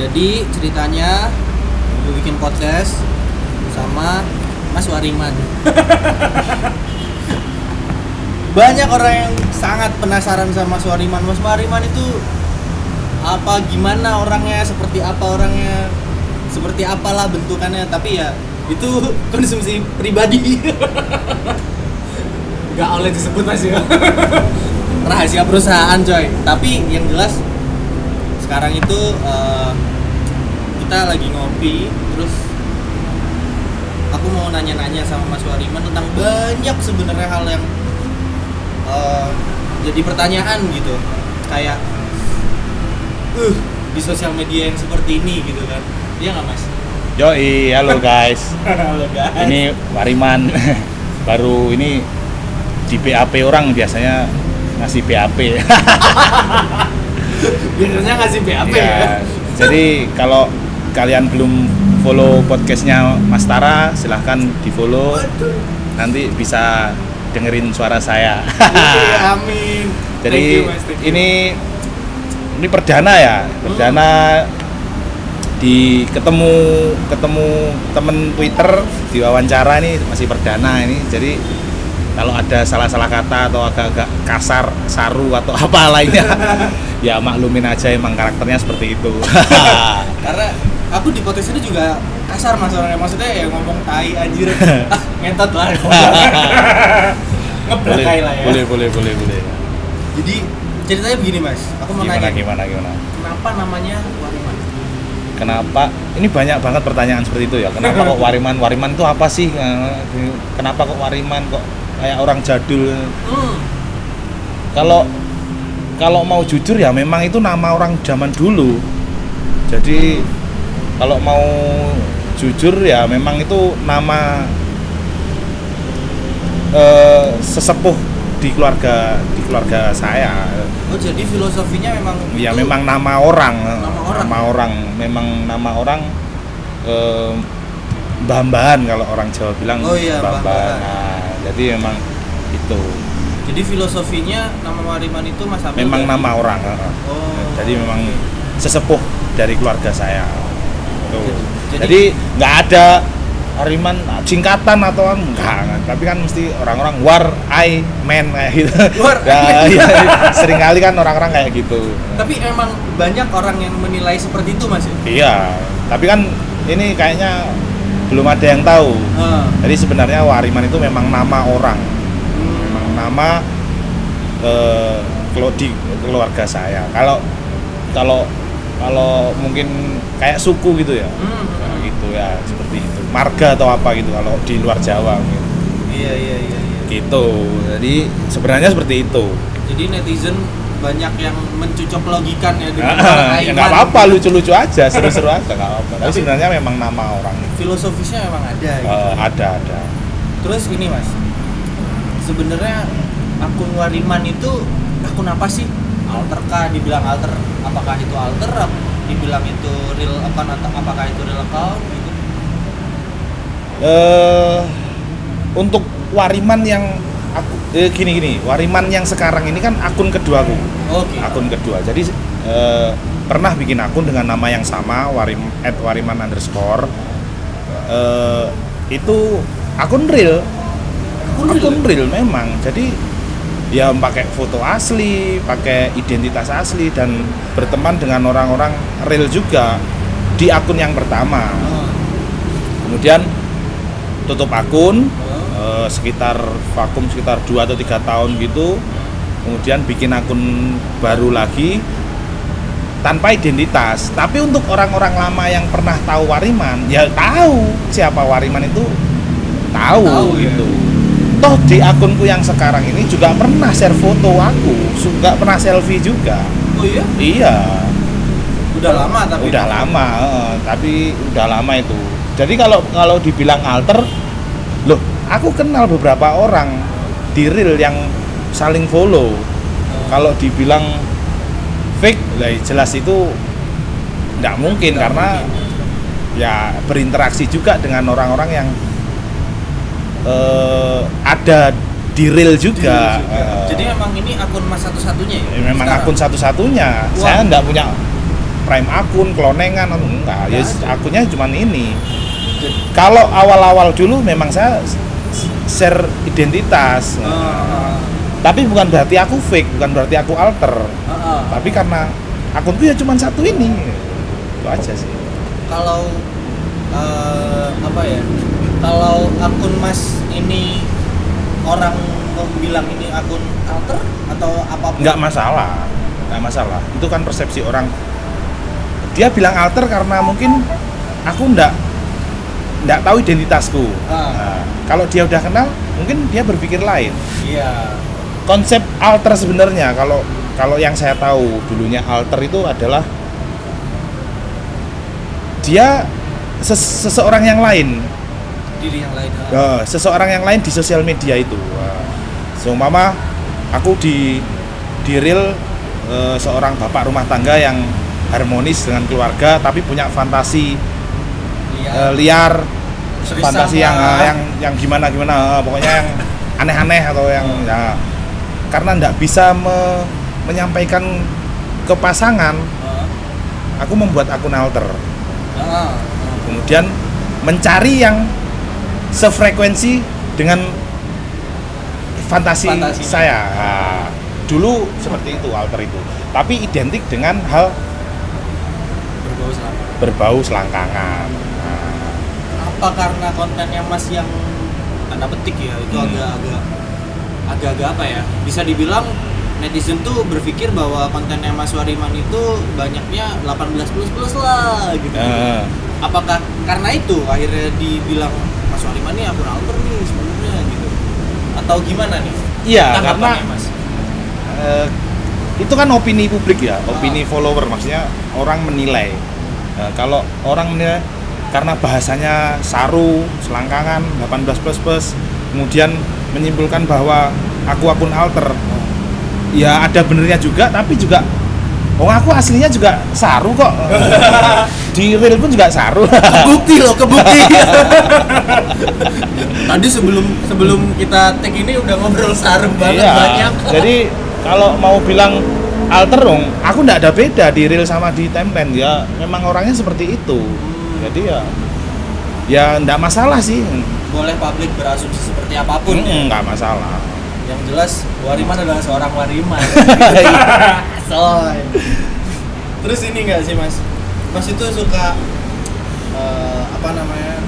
Jadi ceritanya gue bikin podcast sama Mas Wariman. Banyak orang yang sangat penasaran sama Mas Wariman. Mas Wariman itu apa gimana orangnya, seperti apa orangnya, seperti apalah bentukannya. Tapi ya itu konsumsi pribadi. Gak oleh disebut mas ya rahasia perusahaan coy tapi yang jelas sekarang itu eh, kita lagi ngopi terus aku mau nanya-nanya sama Mas Wariman tentang banyak sebenarnya hal yang eh, jadi pertanyaan gitu kayak uh di sosial media yang seperti ini gitu kan iya nggak Mas Yoi, halo guys. Halo guys Ini Wariman. Baru ini di BAP orang biasanya ngasih BAP. biasanya ngasih BAP ya Ya, Jadi kalau kalian belum follow podcastnya Mas Tara, silahkan di follow. Nanti bisa dengerin suara saya. Iya, amin. Jadi you, Mas, ini ini perdana ya, perdana di ketemu ketemu temen Twitter diwawancara ini masih perdana ini. Jadi kalau ada salah-salah kata atau agak-agak kasar, saru atau apa lainnya, ya maklumin aja emang karakternya seperti itu. karena aku di podcast ini juga kasar mas orangnya maksudnya ya ngomong tai anjir ah ngentot lah boleh, lah ya boleh, boleh, boleh, boleh. jadi ceritanya begini mas aku mau Gimana, nanya gimana, gimana? kenapa namanya Wariman Kenapa? Ini banyak banget pertanyaan seperti itu ya. Kenapa kok Wariman? Wariman itu apa sih? Eh, Kenapa kok Wariman kok kayak orang jadul? hmm. Kalau kalau mau jujur ya memang itu nama orang zaman dulu. Jadi kalau mau jujur ya memang itu nama eh, sesepuh di keluarga di keluarga saya. oh jadi filosofinya memang Ya itu memang nama orang, Nama orang. nama orang, memang nama orang eh, mbah-mbahan kalau orang Jawa bilang Oh iya, mbah-mbahan. Nah, jadi memang itu. jadi filosofinya nama Wariman itu mas Abdul Memang dari- nama orang. oh Jadi memang sesepuh dari keluarga saya. Tuh. Jadi- Jadi nggak ada Ariman singkatan atau enggak, enggak. tapi kan mesti orang-orang war I man kayak gitu. War, ya, iya, sering kali kan orang-orang kayak gitu. tapi emang banyak orang yang menilai seperti itu mas ya Iya, tapi kan ini kayaknya belum ada yang tahu. Ah. Jadi sebenarnya Wariman itu memang nama orang, memang nama eh, di keluarga saya. Kalau kalau kalau mungkin kayak suku gitu ya, Hmm. Nah, gitu ya seperti itu. Marga atau apa gitu kalau di luar Jawa gitu. iya iya iya iya Gitu. Jadi sebenarnya seperti itu. Jadi netizen banyak yang mencucok logikan ya dengan Ah, ya Aiman. nggak apa-apa, lucu-lucu aja, seru-seru aja nggak apa-apa. Tapi Tapi- sebenarnya memang nama orang. Filosofisnya memang ada. gitu. Eh, ada ada. Terus ini mas, sebenarnya akun Wariman itu akun apa sih? Alter kah? Dibilang alter, apakah itu alter? Dibilang itu real account atau apakah itu real account? Gitu. eh untuk wariman yang aku eh, gini gini. Wariman yang sekarang ini kan akun kedua aku. Oke. akun kedua. Jadi eh, pernah bikin akun dengan nama yang sama warim at wariman underscore. Eh, itu akun real. Akun real? akun real memang. Jadi ya pakai foto asli pakai identitas asli dan berteman dengan orang-orang real juga di akun yang pertama. Oh. kemudian tutup akun sekitar vakum sekitar 2 atau tiga tahun gitu kemudian bikin akun baru lagi tanpa identitas tapi untuk orang-orang lama yang pernah tahu Wariman ya tahu siapa Wariman itu tahu, Tahu, ya. gitu toh di akunku yang sekarang ini juga pernah share foto aku juga pernah selfie juga Oh iya? iya Udah lama tapi. udah lama eh, tapi udah lama itu jadi kalau kalau dibilang alter loh aku kenal beberapa orang di real yang saling follow kalau dibilang fake lah jelas itu nggak mungkin Nggak karena mungkin. ya berinteraksi juga dengan orang-orang yang eh, ada di real juga, Juga. Eh, Jadi memang ini akun mas satu-satunya ya? memang Sekarang? akun satu-satunya saya nggak punya nge-prime akun, klonengan atau enggak. Ya Enggak. akunnya cuma ini. Kalau awal-awal dulu memang saya share identitas. Ah, Tapi bukan berarti aku fake, bukan berarti aku alter. ah, ah. Tapi karena akunku ya cuma satu ini. Itu aja sih. kalau eh, apa ya kalau akun mas ini orang mau bilang ini akun alter atau apa pun nggak masalah nggak masalah itu kan persepsi orang dia bilang alter karena mungkin aku ndak ndak tahu identitasku Ah. Nah, kalau dia udah kenal mungkin dia berpikir lain iya konsep alter sebenarnya kalau kalau yang saya tahu dulunya alter itu adalah dia ses- seseorang yang lain diri yang lain ah. Eh, seseorang yang lain di sosial media itu. Wah. Seumpama aku di di real eh, seorang bapak rumah tangga yang harmonis dengan keluarga tapi punya fantasi Eh, liar, Berisama. fantasi yang eh, yang yang gimana gimana, eh, pokoknya yang aneh-aneh atau yang Hmm. ya karena ndak bisa me- menyampaikan ke pasangan, aku membuat akun alter. Kemudian mencari yang sefrekuensi dengan fantasi Fantasinya. saya Nah, dulu seperti itu alter itu tapi identik dengan hal berbau selama berbau selangkangan apa karena kontennya mas yang tanda petik ya itu Hmm. agak-agak agak-agak apa ya bisa dibilang netizen tuh berpikir bahwa kontennya Mas Wariman itu banyaknya 18 plus plus lah gitu. eh, Apakah karena itu akhirnya dibilang Mas Wariman ini akun alter nih sebenarnya gitu? Atau gimana nih? iya karena Mas. eh, itu kan opini publik ya opini follower maksudnya orang menilai Nah, kalau orang menilai karena bahasanya saru selangkangan 18 plus plus kemudian menyimpulkan bahwa aku akun alter ya ada benernya juga tapi juga Oh aku aslinya juga saru kok di real pun juga saru Kebukti loh, kebukti. Tadi sebelum sebelum kita tag ini udah ngobrol sarung banget Iya, banyak. jadi kalau mau bilang alter dong, aku nggak ada beda di real sama di timeline ya. Memang orangnya seperti itu. Jadi ya, ya nggak masalah sih. boleh publik berasumsi seperti apa pun ya. Mm, nggak masalah. Yang jelas Wariman adalah seorang Wariman. Soy. Terus ini enggak sih Mas? Mas itu suka eh, apa namanya?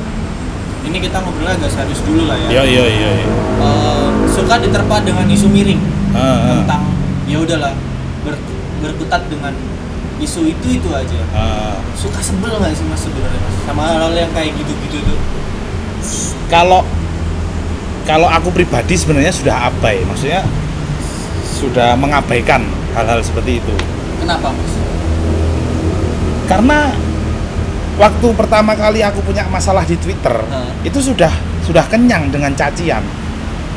Ini kita ngobrolnya agak serius dulu lah ya. Iya iya iya. Eh, suka diterpa dengan isu miring Ah, tentang ya udahlah ber- berkutat dengan isu itu itu aja. Suka sebel nggak sih Mas sebenarnya? Sama hal-hal yang kayak gitu-gitu tuh. Kalau kalau aku pribadi sebenarnya sudah abai, maksudnya sudah mengabaikan hal-hal seperti itu. Kenapa Mas? Karena waktu pertama kali aku punya masalah di Twitter, Hah. itu sudah sudah kenyang dengan cacian.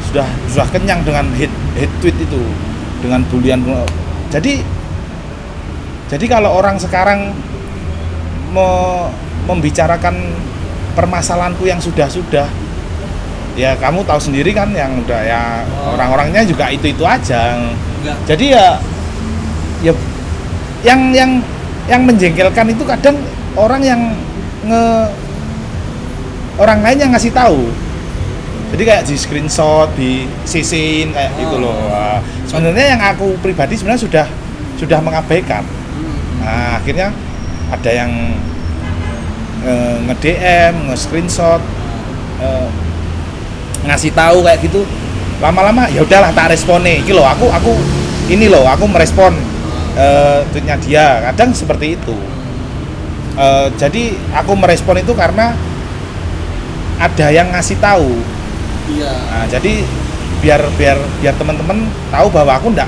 Sudah sudah kenyang dengan hate hate tweet itu, dengan bulian. Jadi jadi kalau orang sekarang me- membicarakan permasalahanku yang sudah-sudah ya kamu tahu sendiri kan yang udah ya Oh. orang-orangnya juga itu-itu aja. Enggak. Jadi ya ya yang yang yang menjengkelkan itu kadang orang yang nge orang lain yang ngasih tahu. Jadi kayak di screenshot, di sisin kayak Oh. gitu loh. Sebenarnya yang aku pribadi sebenarnya sudah sudah mengabaikan. Nah, akhirnya ada yang eh, nge-DM, nge-screenshot, eh, ngasih tahu kayak gitu. Lama-lama ya udahlah tak respone. Iki loh, aku aku ini loh, aku merespon eh, tweetnya dia. Kadang seperti itu. Eh, jadi aku merespon itu karena ada yang ngasih tahu. Iya. Nah, jadi biar biar biar teman-teman tahu bahwa aku ndak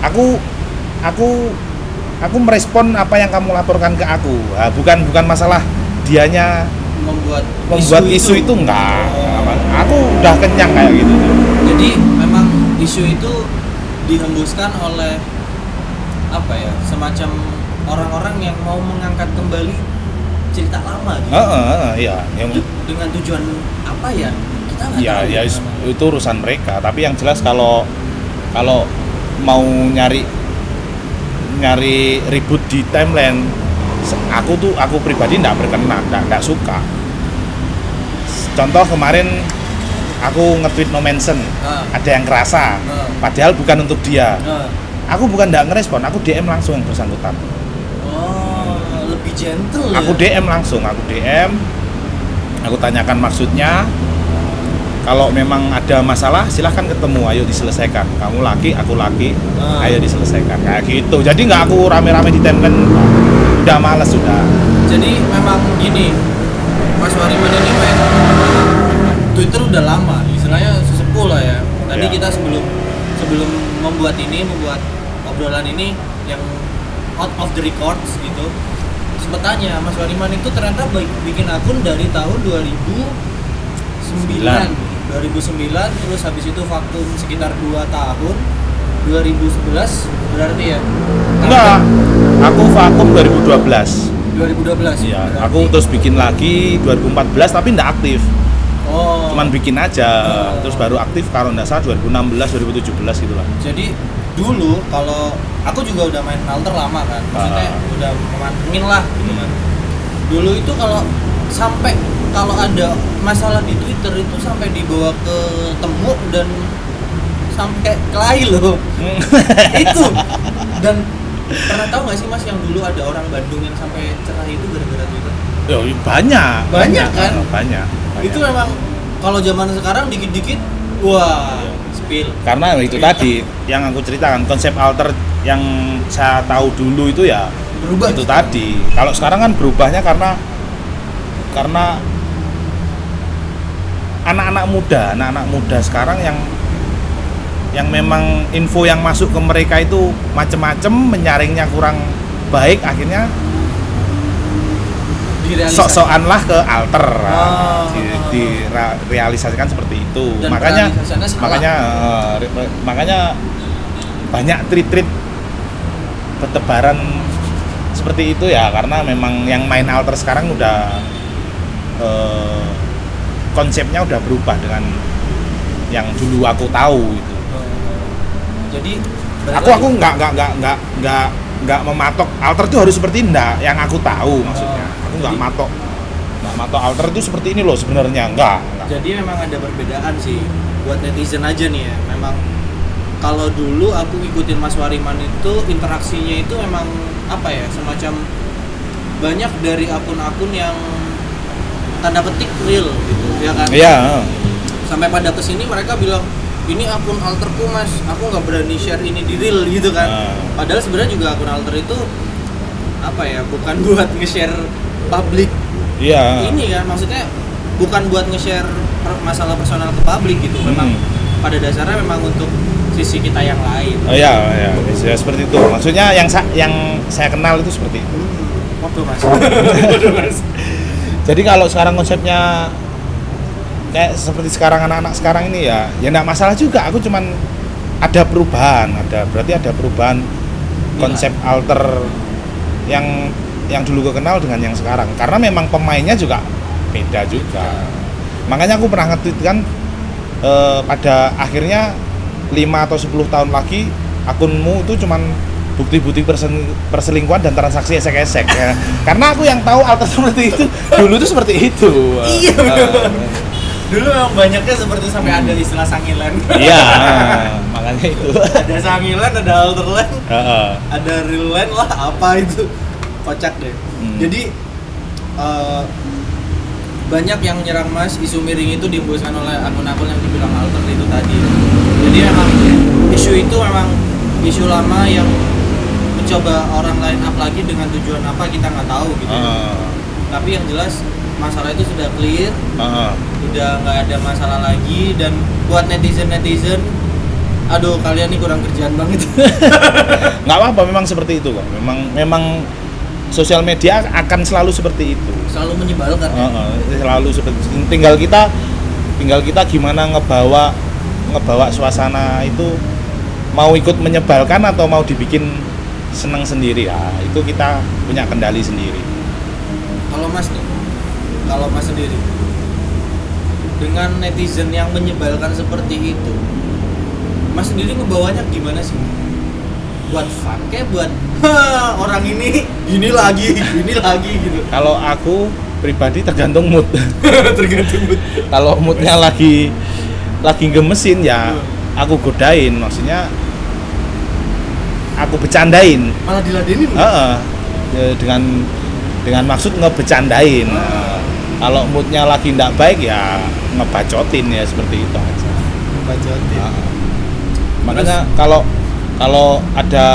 aku aku aku merespon apa yang kamu laporkan ke aku. Nah, bukan bukan masalah dianya membuat membuat isu, itu enggak. Aku udah kenyang kayak gitu. Jadi memang isu itu dihembuskan oleh apa ya semacam orang-orang yang mau mengangkat kembali cerita lama gitu. Heeh, heeh, iya, yang De- Dengan tujuan apa ya? Kita nggak ya tahu. ya itu urusan mereka, tapi yang jelas kalau kalau mau nyari nyari ribut di timeline aku tuh aku pribadi nggak berkenan nggak nggak suka contoh kemarin aku nge-tweet no mention Ah. ada yang kerasa Ah. padahal bukan untuk dia Nah, aku bukan nggak ngerespon aku DM langsung yang bersangkutan oh, lebih gentle aku ya. DM langsung aku DM aku tanyakan maksudnya kalau memang ada masalah silahkan ketemu ayo diselesaikan kamu laki aku laki Ah. ayo diselesaikan kayak gitu jadi nggak aku rame-rame di timeline udah males sudah Jadi memang gini, Mas Wariman ini main Twitter udah lama, istilahnya sesepuh lah ya. Tadi Iya. kita sebelum sebelum membuat ini, membuat obrolan ini yang out of the records gitu. Sempet tanya, Mas Wariman itu ternyata bikin akun dari tahun 2009. 2009 terus habis itu vakum sekitar 2 tahun 2011 berarti ya enggak aku vakum 2012 2012 Iya, berarti. aku terus bikin lagi 2014 tapi nggak aktif oh cuman bikin aja Oh. terus baru aktif kalau nggak salah 2016 2017 gitu lah jadi dulu kalau aku juga udah main alter lama kan maksudnya Ah. udah memantengin lah gitu kan dulu itu kalau sampai kalau ada masalah di Twitter itu sampai dibawa ke temu dan sampai kelahi loh. Itu. Dan pernah tahu nggak sih mas yang dulu ada orang Bandung yang sampai cerai itu gara-gara Twitter? Ya, banyak. Banyak, kan? banyak, banyak. itu memang kalau zaman sekarang dikit-dikit wah spill. Karena itu Iya. tadi yang aku ceritakan konsep alter yang saya tahu dulu itu ya berubah itu tadi. Kalau sekarang kan berubahnya karena karena anak-anak muda anak-anak muda sekarang yang yang memang info yang masuk ke mereka itu macem-macem menyaringnya kurang baik akhirnya sok-sokan lah ke alter. Oh. di, direalisasikan seperti itu. Dan makanya makanya re- makanya banyak tweet-tweet bertebaran seperti itu ya karena memang yang main alter sekarang udah eh, konsepnya udah berubah dengan yang dulu aku tahu gitu. jadi balik Aku aku nggak nggak nggak nggak nggak nggak mematok alter itu harus seperti ini yang aku tahu maksudnya. Aku nggak Jadi- matok nggak matok alter itu seperti ini loh sebenarnya nggak. nggak. jadi memang ada perbedaan sih buat netizen aja nih ya memang kalau dulu aku ngikutin Mas Wariman itu interaksinya itu memang apa ya semacam banyak dari akun-akun yang tanda petik real gitu ya kan Iya. sampai pada ke sini mereka bilang ini akun alterku mas aku nggak berani share ini di real gitu kan Nah. padahal sebenarnya juga akun alter itu apa ya bukan buat nge-share publik Iya. ini kan maksudnya bukan buat nge-share masalah personal ke publik gitu memang Hmm. pada dasarnya memang untuk sisi kita yang lain Oh iya, iya, ya, seperti itu. Maksudnya yang sa- yang saya kenal itu seperti itu. Hmm, waduh mas Jadi kalau sekarang konsepnya kayak seperti sekarang anak-anak sekarang ini ya, ya enggak masalah juga. Aku cuman ada perubahan, ada berarti ada perubahan konsep alter yang yang dulu gue kenal dengan yang sekarang. Karena memang pemainnya juga beda juga. Makanya aku pernah nge-tweet kan eh, pada akhirnya 5 atau 10 tahun lagi akunmu itu cuman bukti-bukti perselingkuhan dan transaksi esek-esek ya. Karena aku yang tahu alter seperti itu dulu itu seperti itu. Iya, Eh, dulu memang banyaknya seperti sampai ada istilah sangilan Iya, makanya itu. ada sangilan ada alterland Heeh. ada real land lah apa itu kocak deh Hmm. jadi eh, banyak yang nyerang mas isu miring itu dihembuskan oleh akun-akun yang dibilang alter itu tadi jadi memang isu itu memang isu lama yang mencoba orang lain up lagi dengan tujuan apa kita nggak tahu gitu ya. Heeh. tapi yang jelas masalah itu sudah clear Heeh. udah nggak ada masalah lagi dan buat netizen netizen aduh kalian nih kurang kerjaan banget nggak apa-apa memang seperti itu kok. Memang memang sosial media akan selalu seperti itu. selalu menyebalkan ya. Heeh, selalu seperti itu. tinggal kita tinggal kita gimana ngebawa ngebawa suasana itu mau ikut menyebalkan atau mau dibikin senang sendiri. Ya itu kita punya kendali sendiri. Kalau Mas nih, kalau Mas sendiri dengan netizen yang menyebalkan seperti itu, Mas sendiri ngebawanya gimana sih? buat fun kayak buat "Hah, orang ini gini lagi gini lagi gitu. Kalau aku pribadi tergantung mood. Tergantung mood. kalau moodnya lagi lagi gemesin ya aku godain. Maksudnya aku bercandain. Malah diladenin Heeh. Ya, dengan dengan maksud ngebecandain. Nah, kalau moodnya lagi ndak baik ya ngebacotin ya seperti itu aja. Bacotin Heeh. makanya kalau kalau ada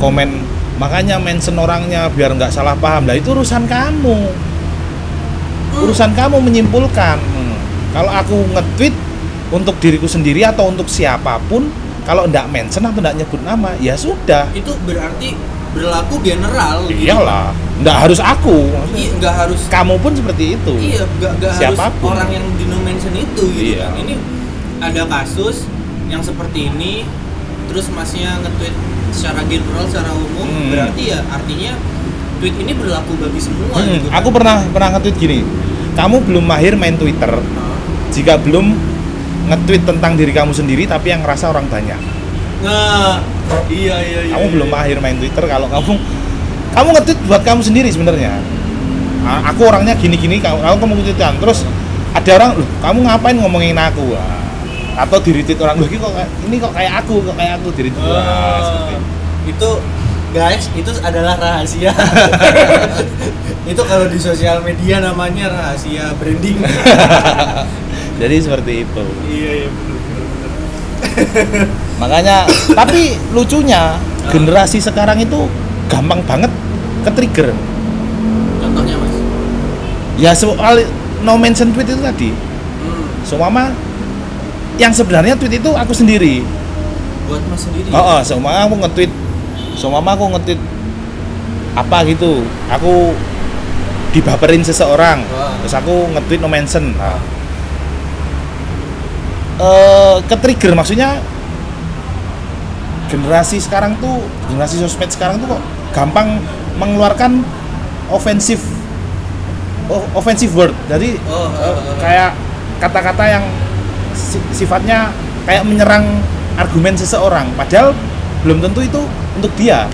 komen makanya mention orangnya biar nggak salah paham. Lah itu urusan kamu. Urusan kamu menyimpulkan. Hmm. kalau aku nge-tweet untuk diriku sendiri atau untuk siapa pun kalau ndak mention atau ndak nyebut nama ya sudah. Itu berarti berlaku general gitu. iyalah ndak harus aku. Iya nggak harus kamu pun seperti itu. Iya nggak nggak harus orang yang di no mention itu gitu Iya. kan. Ini ada kasus yang seperti ini terus masnya nge-tweet secara general secara umum Hmm. berarti ya artinya tweet ini berlaku bagi semua Hmm, gitu aku pernah pernah nge-tweet gini. Kamu belum mahir main Twitter. Jika belum nge-tweet tentang diri kamu sendiri tapi yang ngerasa orang banyak. Nah iya iya iya kamu iya. belum mahir main Twitter kalau kamu kamu nge-tweet buat kamu sendiri sebenarnya. Ah, aku orangnya gini-gini kamu kamu kamu tweetan terus ada orang loh kamu ngapain ngomongin aku? Ah, atau diri tweet orang loh ini kok kayak- ini kok kayak aku kok kayak aku diri tweet Ah, itu guys itu adalah rahasia. Itu kalau di sosial media namanya rahasia branding jadi seperti itu. Iya iya benar benar benar makanya tapi lucunya generasi sekarang itu gampang banget ke trigger contohnya mas? Ya soal no mention tweet itu tadi. Hmm, seumpama yang sebenarnya tweet itu aku sendiri. Buat mas sendiri? Oh, oh seumpama aku nge-tweet. Seumpama aku nge-tweet apa gitu. Aku dibaperin seseorang. Wah. terus aku nge-tweet no mention. Nah, eh ke trigger maksudnya generasi sekarang tuh generasi sosmed sekarang tuh kok gampang mengeluarkan ofensif o- offensive word. Jadi Oh, oh, oh. kayak kata-kata yang si- sifatnya kayak menyerang argumen seseorang. Padahal belum tentu itu untuk dia.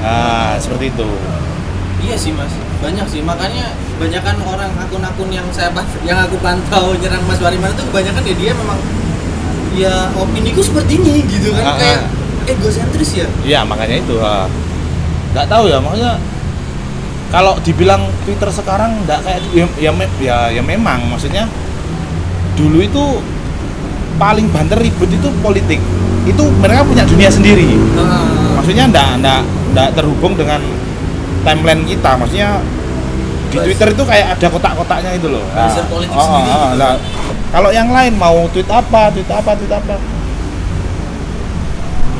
Nah seperti itu. Iya sih mas. Banyak sih. Makanya kebanyakan orang akun-akun yang saya yang aku pantau nyerang Mas Wariman itu kebanyakan ya dia memang ya opiniku seperti ini gitu kan. Ah, ah. kayak egosentris ya? Iya makanya itu ha. nggak tahu ya makanya kalau dibilang Twitter sekarang nggak kayak ya, ya, ya ya memang maksudnya dulu itu paling banter ribut itu politik. Itu mereka punya dunia sendiri. Nah, maksudnya ndak ndak ndak terhubung dengan timeline kita maksudnya di. Twitter itu kayak ada kotak-kotaknya itu loh. Buzzer politik oh, sendiri. oh, gitu. nah, kalau yang lain mau tweet apa tweet apa tweet apa?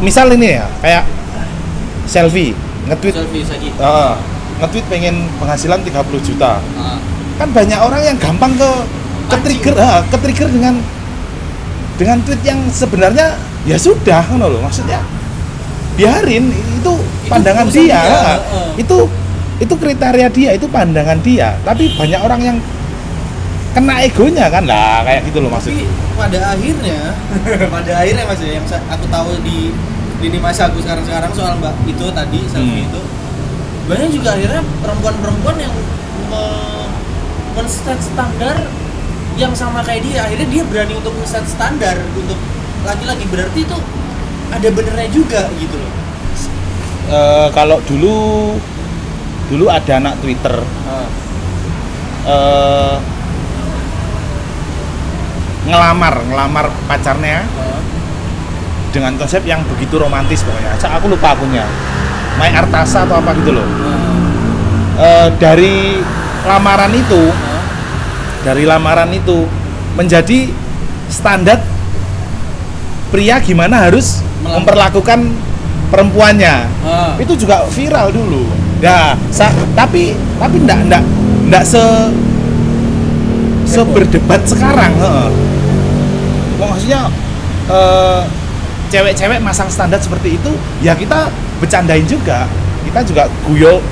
Misal ini ya kayak selfie nge-tweet. Selfie ah, nge-tweet pengen penghasilan 30 juta. Ah, kan banyak orang yang gampang ke ke trigger ah, ke trigger dengan dengan tweet yang sebenarnya ya sudah kan loh. Maksudnya biarin itu pandangan urusan dia, dia, heeh. itu itu kriteria dia itu pandangan dia. Tapi banyak orang yang kena egonya kan? Lah kayak gitu loh tapi maksudnya pada akhirnya pada akhirnya mas ya yang aku tahu di lini masa aku sekarang sekarang soal mbak itu tadi selfie Hmm. itu banyak juga akhirnya perempuan-perempuan yang me- men-set standar yang sama kayak dia. Akhirnya dia berani untuk men-set standar untuk laki-laki. Berarti itu ada benernya juga gitu loh. Eh, kalau dulu dulu ada anak Twitter eh, ngelamar ngelamar pacarnya dengan konsep yang begitu romantis pokoknya. Sa- Aku lupa akunnya. Mai Artasa atau apa gitu loh. Eh, dari lamaran itu, dari lamaran itu menjadi standar pria gimana harus memperlakukan perempuannya. Ah. Itu juga viral dulu. Nah, sa- tapi tapi ndak ndak ndak se seberdebat sekarang, heeh. Wah, maksudnya eh, cewek-cewek masang standar seperti itu, ya kita bercandain juga. Kita juga guyo